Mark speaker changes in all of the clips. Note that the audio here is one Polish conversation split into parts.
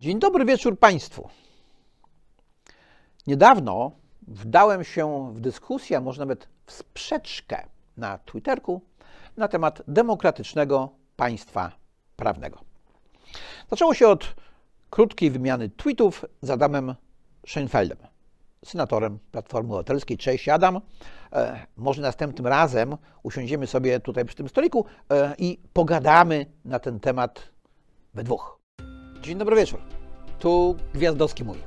Speaker 1: Dzień dobry wieczór Państwu. Niedawno wdałem się w dyskusję, a może nawet w sprzeczkę na Twitterku na temat demokratycznego państwa prawnego. Zaczęło się od krótkiej wymiany tweetów z Adamem Scheinfeldem, senatorem Platformy Obywatelskiej. Cześć Adam. E, może następnym razem usiądziemy sobie tutaj przy tym stoliku e, i pogadamy na ten temat we dwóch. Dzień dobry wieczór. Tu Gwiazdowski mówi.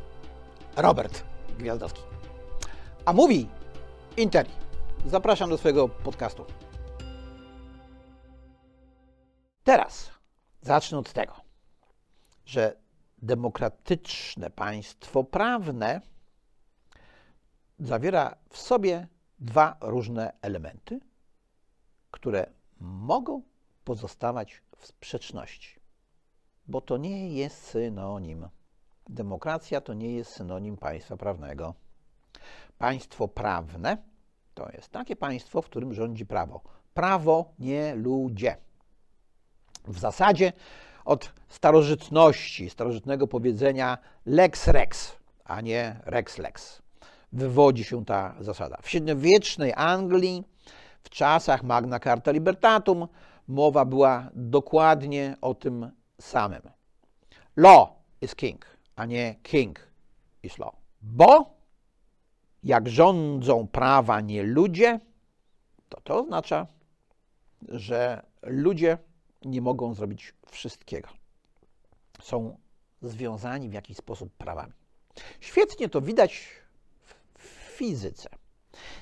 Speaker 1: Robert Gwiazdowski. A mówi Interi. Zapraszam do swojego podcastu. Teraz zacznę od tego, że demokratyczne państwo prawne zawiera w sobie dwa różne elementy, które mogą pozostawać w sprzeczności, bo to nie jest synonim. Demokracja to nie jest synonim państwa prawnego. Państwo prawne to jest takie państwo, w którym rządzi prawo. Prawo, nie ludzie. W zasadzie od starożytności, starożytnego powiedzenia lex rex, a nie rex lex, wywodzi się ta zasada. W średniowiecznej Anglii, w czasach Magna Carta Libertatum, mowa była dokładnie o tym samym. Law is king, a nie king is law. Bo jak rządzą prawa nie ludzie, to to oznacza, że ludzie nie mogą zrobić wszystkiego. Są związani w jakiś sposób prawami. Świetnie to widać w fizyce.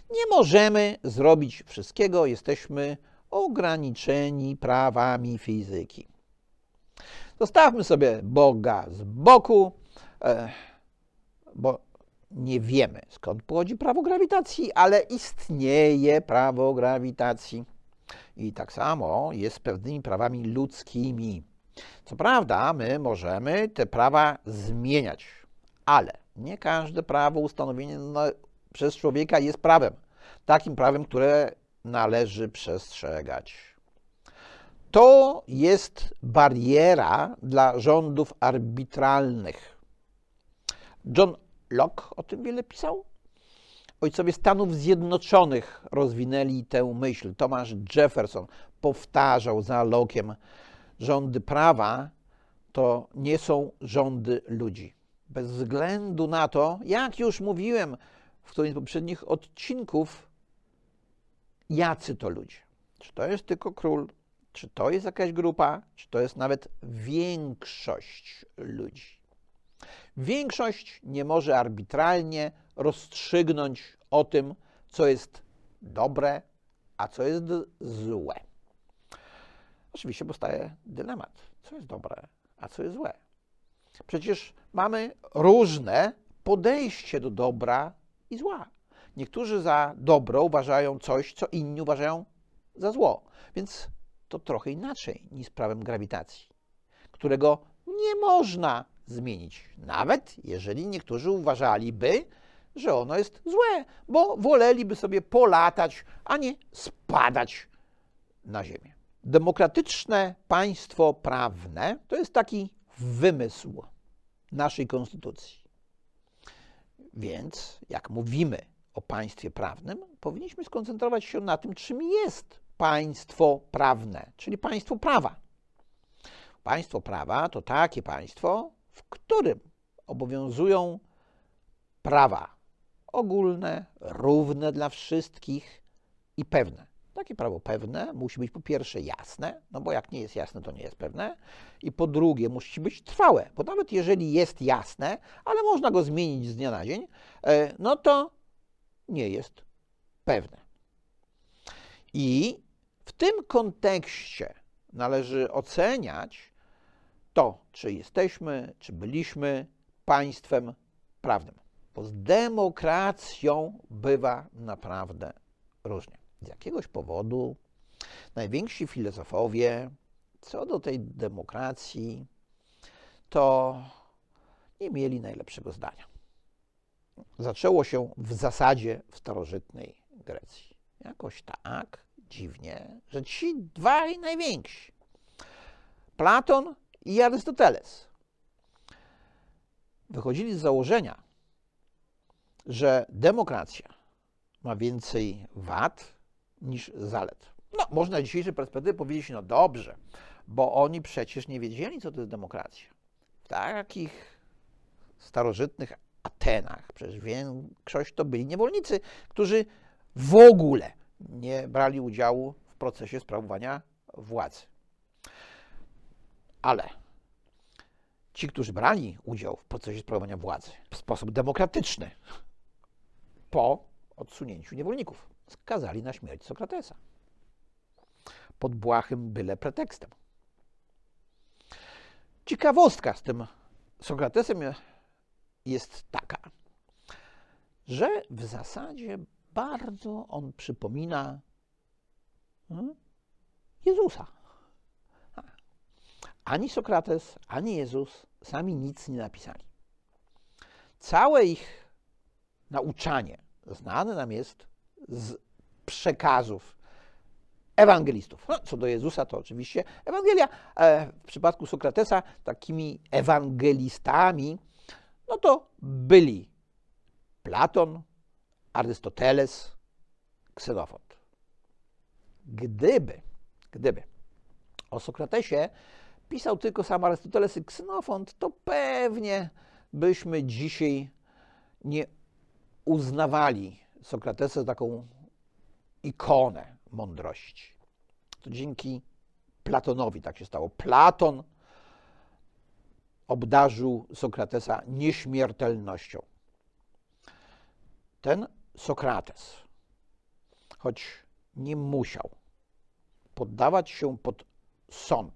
Speaker 1: Nie możemy zrobić wszystkiego, jesteśmy ograniczeni prawami fizyki. Zostawmy sobie Boga z boku, e, bo nie wiemy skąd pochodzi prawo grawitacji, ale istnieje prawo grawitacji. I tak samo jest z pewnymi prawami ludzkimi. Co prawda, my możemy te prawa zmieniać, ale nie każde prawo ustanowione przez człowieka jest prawem. Takim prawem, które należy przestrzegać. To jest bariera dla rządów arbitralnych. John Locke o tym wiele pisał. Ojcowie Stanów Zjednoczonych rozwinęli tę myśl. Thomas Jefferson powtarzał za Locke'iem, rządy prawa to nie są rządy ludzi. Bez względu na to, jak już mówiłem w którymś z poprzednich odcinków, jacy to ludzie. Czy to jest tylko król, czy to jest jakaś grupa, czy to jest nawet większość ludzi. Większość nie może arbitralnie rozstrzygnąć o tym, co jest dobre, a co jest złe. Oczywiście powstaje dylemat, co jest dobre, a co jest złe. Przecież mamy różne podejście do dobra i zła. Niektórzy za dobro uważają coś, co inni uważają za zło. Więc to trochę inaczej niż prawem grawitacji, którego nie można zmienić, nawet jeżeli niektórzy uważaliby, że ono jest złe, bo woleliby sobie polatać, a nie spadać na ziemię. Demokratyczne państwo prawne to jest taki wymysł naszej konstytucji. Więc, jak mówimy o państwie prawnym, powinniśmy skoncentrować się na tym, czym jest państwo prawne, czyli państwo prawa. Państwo prawa to takie państwo, w którym obowiązują prawa ogólne, równe dla wszystkich i pewne. Takie prawo pewne musi być po pierwsze jasne, no bo jak nie jest jasne, to nie jest pewne, i po drugie musi być trwałe, bo nawet jeżeli jest jasne, ale można go zmienić z dnia na dzień, e, no to nie jest pewne. I w tym kontekście należy oceniać to, czy jesteśmy, czy byliśmy państwem prawnym. Bo z demokracją bywa naprawdę różnie. Z jakiegoś powodu najwięksi filozofowie co do tej demokracji to nie mieli najlepszego zdania. Zaczęło się w zasadzie w starożytnej Grecji. Jakoś tak dziwnie, że ci dwaj najwięksi, Platon i Arystoteles, wychodzili z założenia, że demokracja ma więcej wad niż zalet. No, można z dzisiejszej perspektywy powiedzieć, no dobrze, bo oni przecież nie wiedzieli, co to jest demokracja. W takich starożytnych Atenach przecież większość to byli niewolnicy, którzy w ogóle nie brali udziału w procesie sprawowania władzy. Ale ci, którzy brali udział w procesie sprawowania władzy w sposób demokratyczny, po odsunięciu niewolników, skazali na śmierć Sokratesa. Pod błahym byle pretekstem. Ciekawostka z tym Sokratesem jest taka, że w zasadzie bardzo on przypomina hmm, Jezusa. Ani Sokrates, ani Jezus sami nic nie napisali. Całe ich nauczanie znane nam jest z przekazów ewangelistów. No, co do Jezusa, to oczywiście Ewangelia. E, w przypadku Sokratesa takimi ewangelistami, no to byli Platon, Arystoteles, Ksenofont. Gdyby, gdyby o Sokratesie pisał tylko sam Arystoteles i Ksenofont, to pewnie byśmy dzisiaj nie uznawali Sokratesa za taką ikonę mądrości. To dzięki Platonowi tak się stało. Platon obdarzył Sokratesa nieśmiertelnością. Ten Sokrates, choć nie musiał poddawać się pod sąd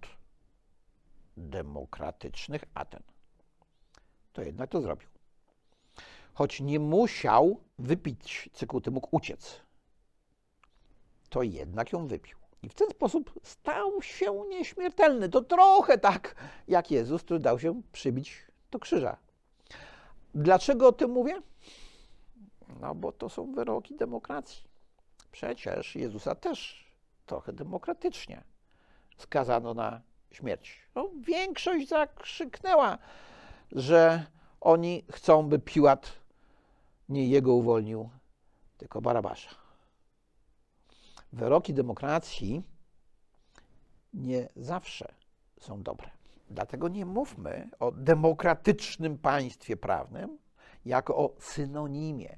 Speaker 1: demokratycznych Aten, to jednak to zrobił. Choć nie musiał wypić cykuty, mógł uciec, to jednak ją wypił. I w ten sposób stał się nieśmiertelny. To trochę tak jak Jezus, który dał się przybić do krzyża. Dlaczego o tym mówię? No bo to są wyroki demokracji. Przecież Jezusa też trochę demokratycznie skazano na śmierć. No, większość zakrzyknęła, że oni chcą, by Piłat nie jego uwolnił, tylko Barabasza. Wyroki demokracji nie zawsze są dobre. Dlatego nie mówmy o demokratycznym państwie prawnym jako o synonimie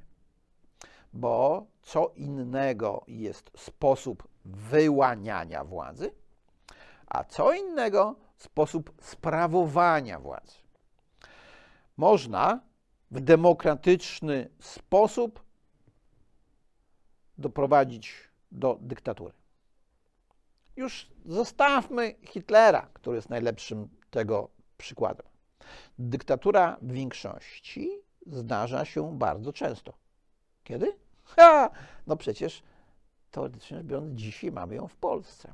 Speaker 1: bo co innego jest sposób wyłaniania władzy, a co innego sposób sprawowania władzy. Można w demokratyczny sposób doprowadzić do dyktatury. Już zostawmy Hitlera, który jest najlepszym tego przykładem. Dyktatura w większości zdarza się bardzo często. Kiedy? Ha! No przecież teoretycznie biorąc, dzisiaj mamy ją w Polsce.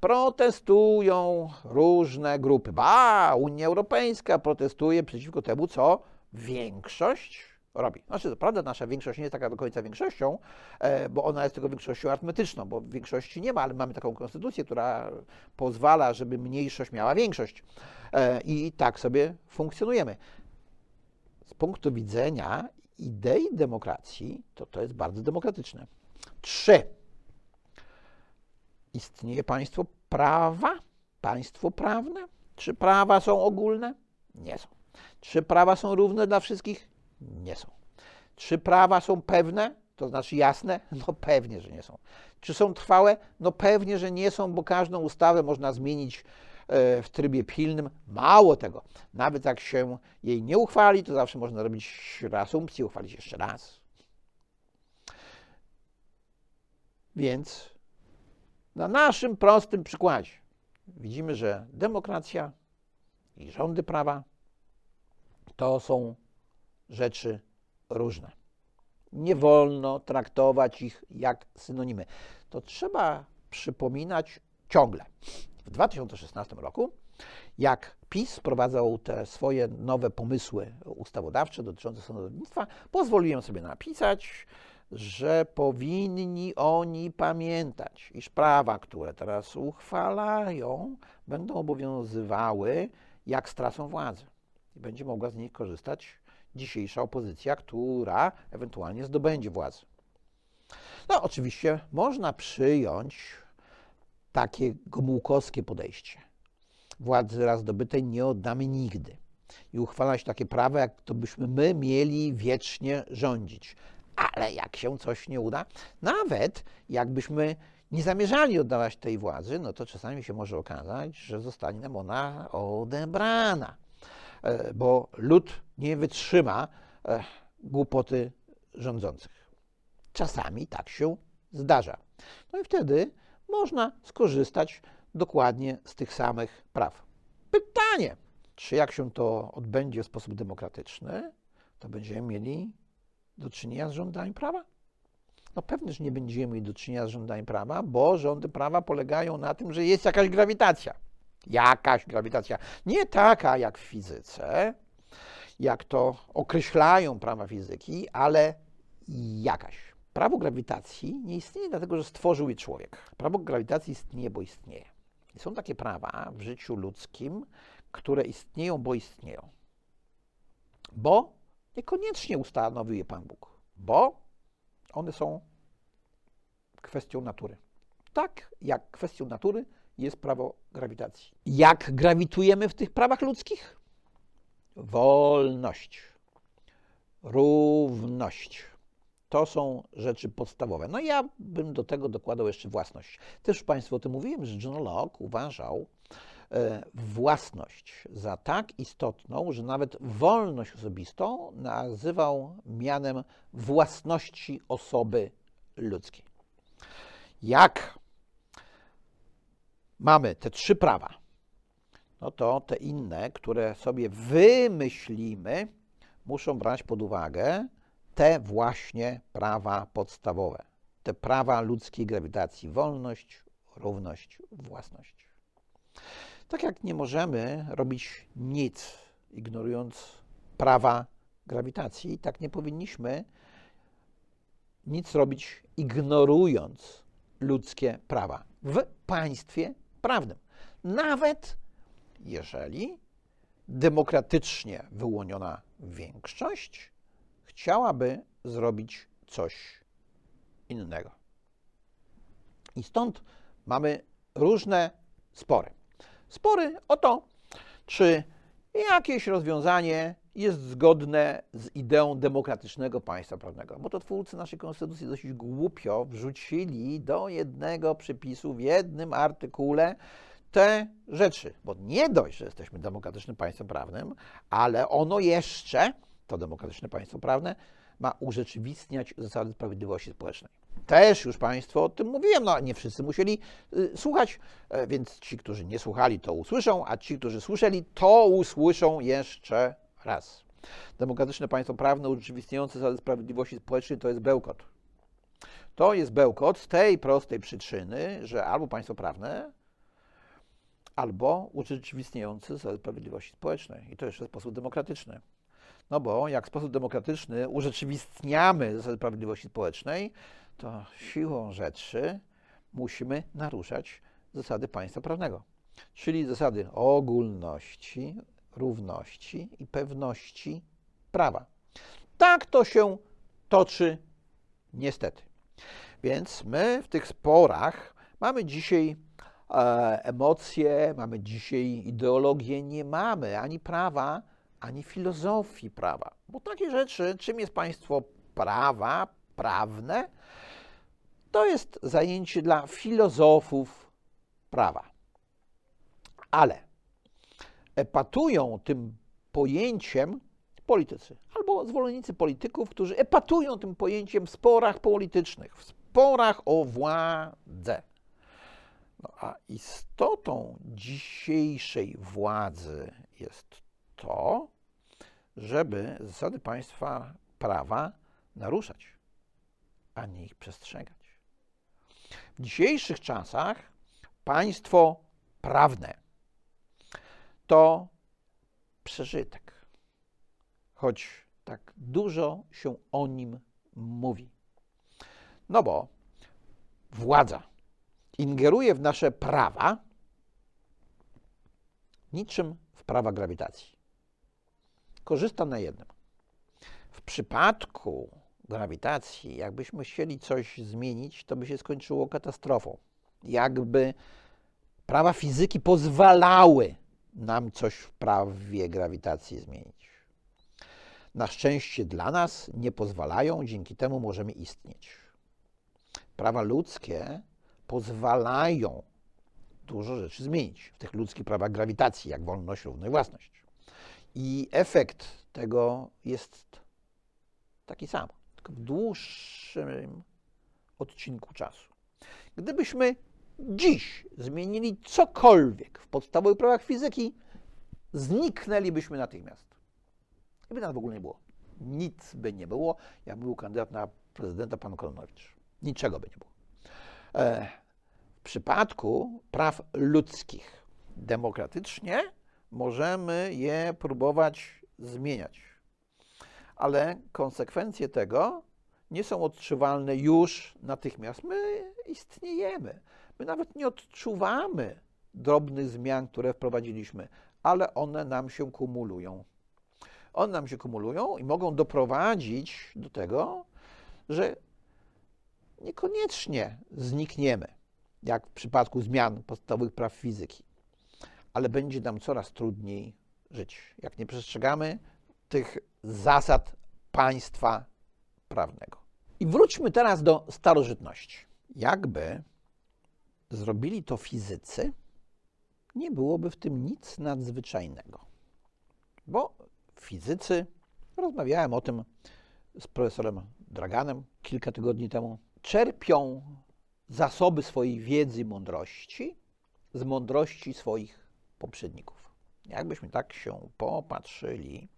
Speaker 1: Protestują różne grupy. Ba, Unia Europejska protestuje przeciwko temu, co większość robi. Znaczy, to prawda, nasza większość nie jest taka do końca większością, e, bo ona jest tylko większością arytmetyczną, bo większości nie ma, ale mamy taką konstytucję, która pozwala, żeby mniejszość miała większość. E, I tak sobie funkcjonujemy. Z punktu widzenia idei demokracji, to to jest bardzo demokratyczne. Trzy. Istnieje państwo prawa, państwo prawne. Czy prawa są ogólne? Nie są. Czy prawa są równe dla wszystkich? Nie są. Czy prawa są pewne, to znaczy jasne? No pewnie, że nie są. Czy są trwałe? No pewnie, że nie są, bo każdą ustawę można zmienić w trybie pilnym. Mało tego, nawet jak się jej nie uchwali, to zawsze można robić reasumpcję, uchwalić jeszcze raz. Więc na naszym prostym przykładzie widzimy, że demokracja i rządy prawa to są rzeczy różne. Nie wolno traktować ich jak synonimy. To trzeba przypominać ciągle w 2016 roku, jak PiS wprowadzał te swoje nowe pomysły ustawodawcze dotyczące sądownictwa, pozwoliłem sobie napisać, że powinni oni pamiętać, iż prawa, które teraz uchwalają, będą obowiązywały, jak stracą władzę. i będzie mogła z nich korzystać dzisiejsza opozycja, która ewentualnie zdobędzie władzę. No, oczywiście można przyjąć takie gomułkowskie podejście. Władzy raz zdobytej nie oddamy nigdy. I uchwalać takie prawa, jak to byśmy my mieli wiecznie rządzić. Ale jak się coś nie uda, nawet jakbyśmy nie zamierzali oddawać tej władzy, no to czasami się może okazać, że zostanie nam ona odebrana, e, bo lud nie wytrzyma e, głupoty rządzących. Czasami tak się zdarza. No i wtedy można skorzystać dokładnie z tych samych praw. Pytanie, czy jak się to odbędzie w sposób demokratyczny, to będziemy mieli do czynienia z rządami prawa? No pewnie, że nie będziemy mieli do czynienia z rządami prawa, bo rządy prawa polegają na tym, że jest jakaś grawitacja. Jakaś grawitacja. Nie taka jak w fizyce, jak to określają prawa fizyki, ale jakaś. Prawo grawitacji nie istnieje dlatego, że stworzył je człowiek. Prawo grawitacji istnieje, bo istnieje. I są takie prawa w życiu ludzkim, które istnieją, bo istnieją. Bo niekoniecznie ustanowił je Pan Bóg, bo one są kwestią natury. Tak jak kwestią natury jest prawo grawitacji. Jak grawitujemy w tych prawach ludzkich? Wolność, równość. To są rzeczy podstawowe. No ja bym do tego dokładał jeszcze własność. Też Państwu o tym mówiłem, że John Locke uważał e, własność za tak istotną, że nawet wolność osobistą nazywał mianem własności osoby ludzkiej. Jak mamy te trzy prawa, no to te inne, które sobie wymyślimy, muszą brać pod uwagę te właśnie prawa podstawowe, te prawa ludzkiej grawitacji wolność, równość, własność. Tak jak nie możemy robić nic, ignorując prawa grawitacji, tak nie powinniśmy nic robić, ignorując ludzkie prawa w państwie prawnym. Nawet jeżeli demokratycznie wyłoniona większość chciałaby zrobić coś innego. I stąd mamy różne spory. Spory o to, czy jakieś rozwiązanie jest zgodne z ideą demokratycznego państwa prawnego. Bo to twórcy naszej konstytucji dosyć głupio wrzucili do jednego przepisu w jednym artykule te rzeczy. Bo nie dość, że jesteśmy demokratycznym państwem prawnym, ale ono jeszcze to demokratyczne państwo prawne ma urzeczywistniać zasady sprawiedliwości społecznej. Też już Państwu o tym mówiłem, no nie wszyscy musieli y, słuchać, e, więc ci, którzy nie słuchali, to usłyszą, a ci, którzy słyszeli, to usłyszą jeszcze raz. Demokratyczne państwo prawne urzeczywistniające zasady sprawiedliwości społecznej to jest bełkot. To jest bełkot z tej prostej przyczyny, że albo państwo prawne, albo urzeczywistniające zasady sprawiedliwości społecznej. I to jeszcze w sposób demokratyczny. No bo jak w sposób demokratyczny urzeczywistniamy zasady sprawiedliwości społecznej, to siłą rzeczy musimy naruszać zasady państwa prawnego, czyli zasady ogólności, równości i pewności prawa. Tak to się toczy niestety. Więc my w tych sporach mamy dzisiaj e, emocje, mamy dzisiaj ideologię, nie mamy ani prawa, ani filozofii prawa. Bo takie rzeczy, czym jest państwo prawa, prawne, to jest zajęcie dla filozofów prawa. Ale epatują tym pojęciem politycy albo zwolennicy polityków, którzy epatują tym pojęciem w sporach politycznych, w sporach o władzę. No a istotą dzisiejszej władzy jest to, żeby zasady państwa prawa naruszać, a nie ich przestrzegać. W dzisiejszych czasach państwo prawne to przeżytek, choć tak dużo się o nim mówi. No bo władza ingeruje w nasze prawa niczym w prawa grawitacji. Korzysta na jednym. W przypadku grawitacji, jakbyśmy chcieli coś zmienić, to by się skończyło katastrofą. Jakby prawa fizyki pozwalały nam coś w prawie grawitacji zmienić. Na szczęście dla nas nie pozwalają, dzięki temu możemy istnieć. Prawa ludzkie pozwalają dużo rzeczy zmienić w tych ludzkich prawach grawitacji, jak wolność, równość, własność. I efekt tego jest taki sam, tylko w dłuższym odcinku czasu. Gdybyśmy dziś zmienili cokolwiek w podstawowych prawach fizyki, zniknęlibyśmy natychmiast. I by nas w ogóle nie było. Nic by nie było, jak był kandydat na prezydenta pan Kolonowicz. Niczego by nie było. E, w przypadku praw ludzkich demokratycznie możemy je próbować zmieniać. Ale konsekwencje tego nie są odczuwalne już natychmiast. My istniejemy. My nawet nie odczuwamy drobnych zmian, które wprowadziliśmy, ale one nam się kumulują. One nam się kumulują i mogą doprowadzić do tego, że niekoniecznie znikniemy, jak w przypadku zmian podstawowych praw fizyki, ale będzie nam coraz trudniej żyć, jak nie przestrzegamy tych zasad państwa prawnego. I wróćmy teraz do starożytności. Jakby zrobili to fizycy, nie byłoby w tym nic nadzwyczajnego. Bo fizycy, rozmawiałem o tym z profesorem Draganem kilka tygodni temu, czerpią zasoby swojej wiedzy i mądrości z mądrości swoich poprzedników. Jakbyśmy tak się popatrzyli,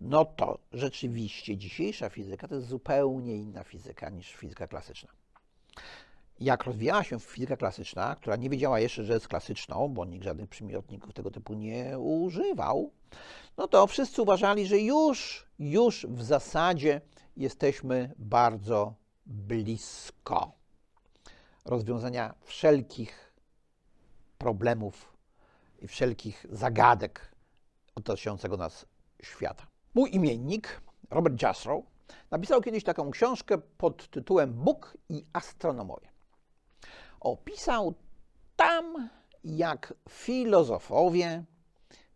Speaker 1: no to rzeczywiście dzisiejsza fizyka to jest zupełnie inna fizyka niż fizyka klasyczna. Jak rozwijała się fizyka klasyczna, która nie wiedziała jeszcze, że jest klasyczną, bo nikt żadnych przymiotników tego typu nie używał, no to wszyscy uważali, że już, już w zasadzie jesteśmy bardzo blisko rozwiązania wszelkich problemów i wszelkich zagadek otaczającego nas świata. Mój imiennik, Robert Jastrow, napisał kiedyś taką książkę pod tytułem Bóg i astronomowie. Opisał tam, jak filozofowie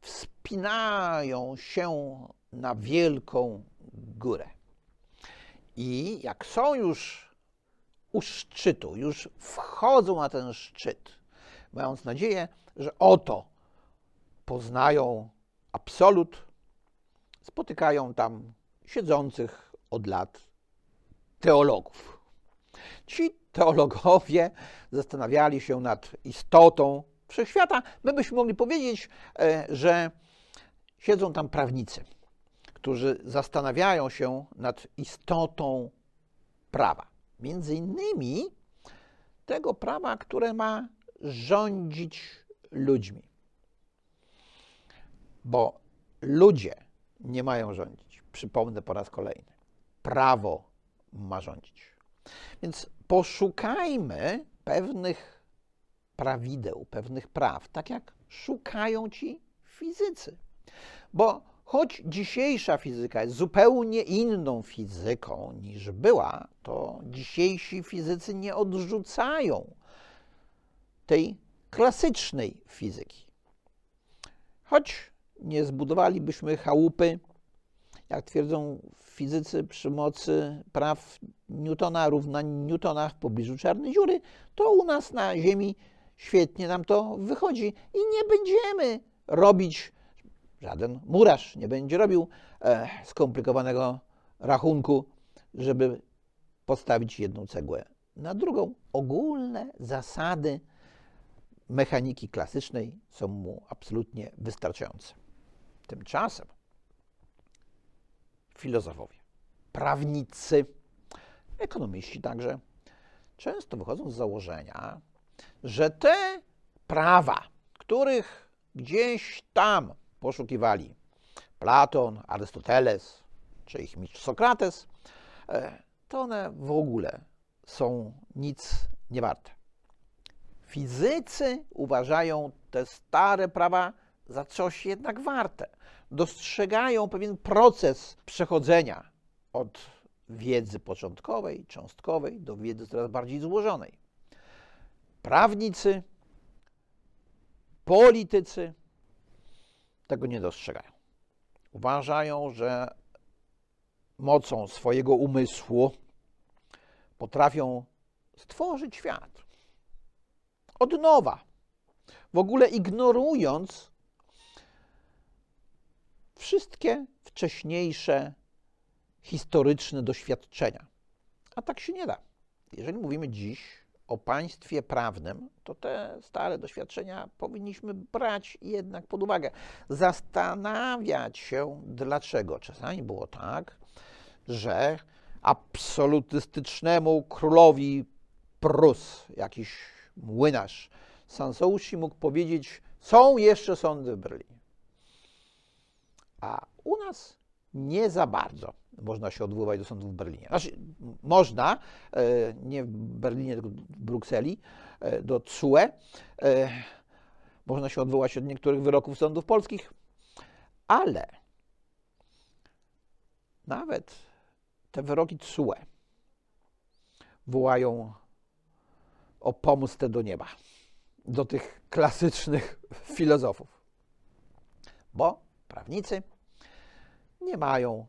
Speaker 1: wspinają się na wielką górę. I jak są już u szczytu, już wchodzą na ten szczyt, mając nadzieję, że oto poznają absolut, spotykają tam siedzących od lat teologów. Ci teologowie zastanawiali się nad istotą wszechświata. My byśmy mogli powiedzieć, e, że siedzą tam prawnicy, którzy zastanawiają się nad istotą prawa. Między innymi tego prawa, które ma rządzić ludźmi. Bo ludzie nie mają rządzić. Przypomnę po raz kolejny. Prawo ma rządzić. Więc poszukajmy pewnych prawideł, pewnych praw, tak jak szukają ci fizycy. Bo choć dzisiejsza fizyka jest zupełnie inną fizyką niż była, to dzisiejsi fizycy nie odrzucają tej klasycznej fizyki. Choć nie zbudowalibyśmy chałupy, jak twierdzą fizycy, przy mocy praw Newtona, równa Newtona w pobliżu czarnej dziury, to u nas na Ziemi świetnie nam to wychodzi i nie będziemy robić, żaden murarz nie będzie robił e, skomplikowanego rachunku, żeby postawić jedną cegłę na drugą. Ogólne zasady mechaniki klasycznej są mu absolutnie wystarczające. Tymczasem filozofowie, prawnicy, ekonomiści także często wychodzą z założenia, że te prawa, których gdzieś tam poszukiwali Platon, Arystoteles czy ich mistrz Sokrates, e, to one w ogóle są nic nie warte. Fizycy uważają te stare prawa za coś jednak warte. dostrzegają pewien proces przechodzenia od wiedzy początkowej, cząstkowej do wiedzy coraz bardziej złożonej. Prawnicy, politycy tego nie dostrzegają. Uważają, że mocą swojego umysłu potrafią stworzyć świat od nowa, w ogóle ignorując wszystkie wcześniejsze historyczne doświadczenia. A tak się nie da. Jeżeli mówimy dziś o państwie prawnym, to te stare doświadczenia powinniśmy brać jednak pod uwagę. Zastanawiać się, dlaczego. Czasami było tak, że absolutystycznemu królowi Prus, jakiś młynarz, Sansouci mógł powiedzieć, są jeszcze sądy w Berlinie. A u nas nie za bardzo można się odwoływać do sądów w Berlinie. Znaczy, można, e, nie w Berlinie, tylko w Brukseli, e, do CUE. E, można się odwołać od niektórych wyroków sądów polskich, ale nawet te wyroki CUE wołają o pomstę do nieba, do tych klasycznych filozofów. Bo prawnicy nie mają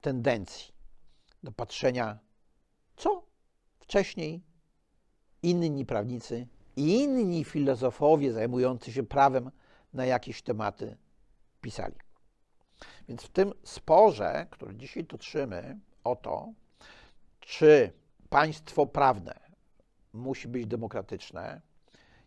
Speaker 1: tendencji do patrzenia, co wcześniej inni prawnicy i inni filozofowie zajmujący się prawem na jakieś tematy pisali. Więc w tym sporze, który dzisiaj toczymy o to, czy państwo prawne musi być demokratyczne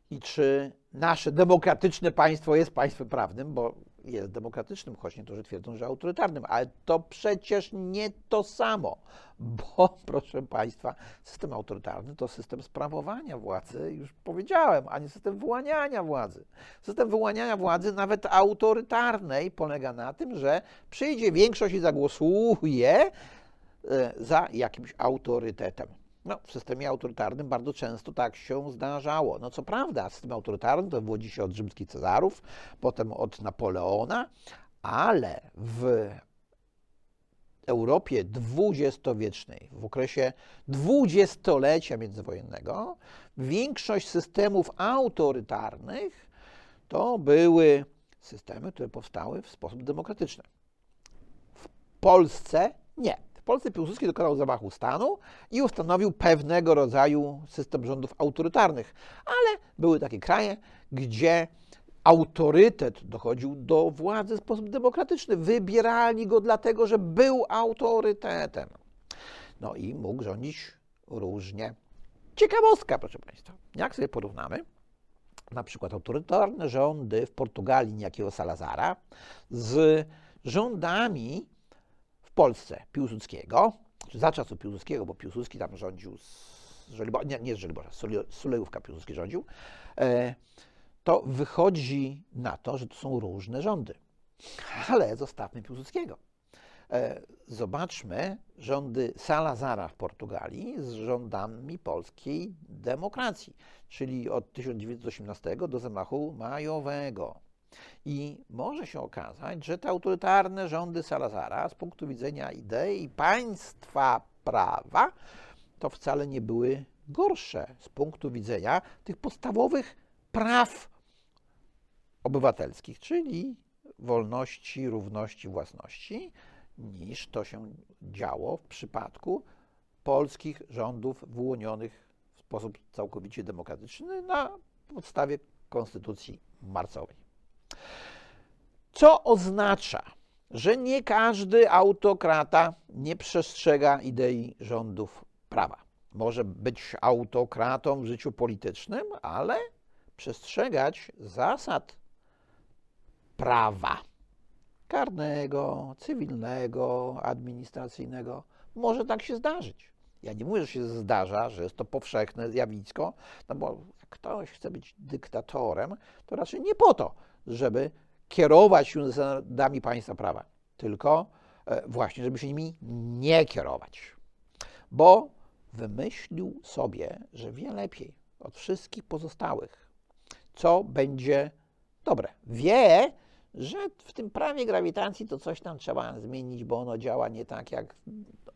Speaker 1: i czy nasze demokratyczne państwo jest państwem prawnym, bo jest demokratycznym, choć niektórzy twierdzą, że autorytarnym, ale to przecież nie to samo, bo proszę Państwa, system autorytarny to system sprawowania władzy, już powiedziałem, a nie system wyłaniania władzy. System wyłaniania władzy, nawet autorytarnej, polega na tym, że przyjdzie większość i zagłosuje e, za jakimś autorytetem. No, w systemie autorytarnym bardzo często tak się zdarzało. No co prawda, system autorytarny to wywodzi się od rzymskich Cezarów, potem od Napoleona, ale w Europie dwudziestowiecznej, w okresie dwudziestolecia międzywojennego, większość systemów autorytarnych to były systemy, które powstały w sposób demokratyczny. W Polsce nie. Polsce Piłsudski dokonał zamachu stanu i ustanowił pewnego rodzaju system rządów autorytarnych, ale były takie kraje, gdzie autorytet dochodził do władzy w sposób demokratyczny. Wybierali go dlatego, że był autorytetem. No i mógł rządzić różnie. Ciekawostka, proszę Państwa. Jak sobie porównamy na przykład autorytarne rządy w Portugalii niejakiego Salazara z rządami Polsce Piłsudskiego, czy za czasów Piłsudskiego, bo Piłsudski tam rządził z Żoliborza, nie, nie z Żoliborza, Sulejówka Piłsudski rządził, e, to wychodzi na to, że to są różne rządy. Ale zostawmy Piłsudskiego. E, zobaczmy rządy Salazara w Portugalii z rządami polskiej demokracji, czyli od 1918 do zamachu majowego. I może się okazać, że te autorytarne rządy Salazara z punktu widzenia idei państwa prawa to wcale nie były gorsze z punktu widzenia tych podstawowych praw obywatelskich, czyli wolności, równości, własności, niż to się działo w przypadku polskich rządów wyłonionych w sposób całkowicie demokratyczny na podstawie konstytucji marcowej. Co oznacza, że nie każdy autokrata nie przestrzega idei rządów prawa. Może być autokratą w życiu politycznym, ale przestrzegać zasad prawa karnego, cywilnego, administracyjnego. Może tak się zdarzyć. Ja nie mówię, że się zdarza, że jest to powszechne zjawisko, no bo jak ktoś chce być dyktatorem, to raczej nie po to, żeby kierować się zasadami państwa prawa, tylko e, właśnie, żeby się nimi nie kierować. Bo wymyślił sobie, że wie lepiej od wszystkich pozostałych, co będzie dobre. Wie, że w tym prawie grawitacji to coś tam trzeba zmienić, bo ono działa nie tak, jak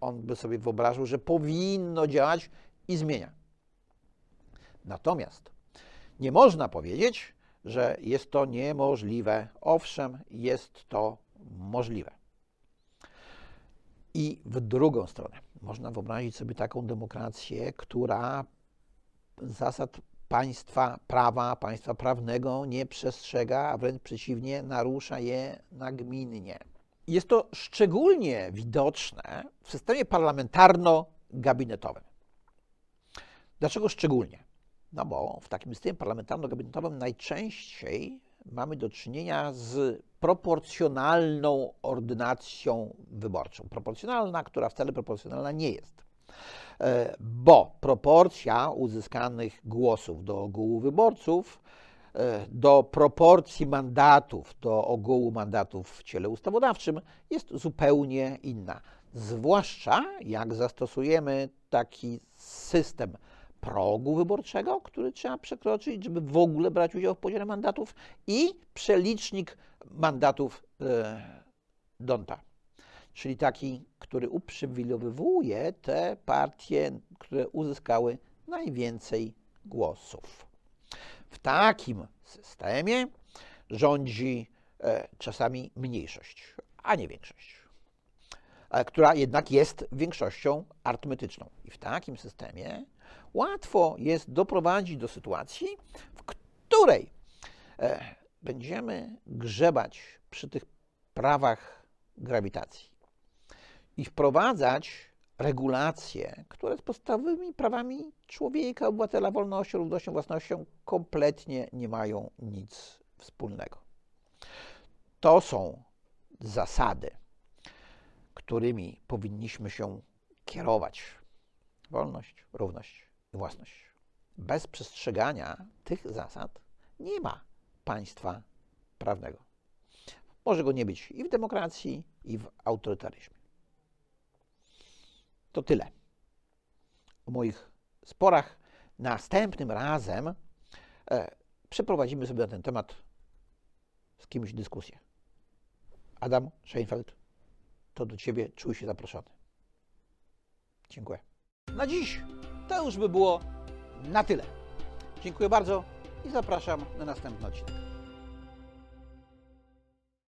Speaker 1: on by sobie wyobraził, że powinno działać i zmienia. Natomiast nie można powiedzieć, że jest to niemożliwe. Owszem, jest to możliwe. I w drugą stronę można wyobrazić sobie taką demokrację, która zasad państwa prawa, państwa prawnego nie przestrzega, a wręcz przeciwnie, narusza je nagminnie. Jest to szczególnie widoczne w systemie parlamentarno-gabinetowym. Dlaczego szczególnie? No bo w takim systemie parlamentarno-gabinetowym najczęściej mamy do czynienia z proporcjonalną ordynacją wyborczą. Proporcjonalna, która wcale proporcjonalna nie jest. E, bo proporcja uzyskanych głosów do ogółu wyborców e, do proporcji mandatów do ogółu mandatów w ciele ustawodawczym jest zupełnie inna. Zwłaszcza jak zastosujemy taki system progu wyborczego, który trzeba przekroczyć, żeby w ogóle brać udział w podziale mandatów i przelicznik mandatów e, Donta. Czyli taki, który uprzywilejowuje te partie, które uzyskały najwięcej głosów. W takim systemie rządzi e, czasami mniejszość, a nie większość, e, która jednak jest większością arytmetyczną. I w takim systemie łatwo jest doprowadzić do sytuacji, w której e, będziemy grzebać przy tych prawach grawitacji i wprowadzać regulacje, które z podstawowymi prawami człowieka, obywatela, wolnością, równością, własnością kompletnie nie mają nic wspólnego. To są zasady, którymi powinniśmy się kierować. Wolność, równość własność. Bez przestrzegania tych zasad nie ma państwa prawnego. Może go nie być i w demokracji, i w autorytaryzmie. To tyle o moich sporach. Następnym razem e, przeprowadzimy sobie na ten temat z kimś dyskusję. Adam Scheinfeld, to do Ciebie czuj się zaproszony. Dziękuję. Na dziś to już by było na tyle. Dziękuję bardzo i zapraszam na następny odcinek.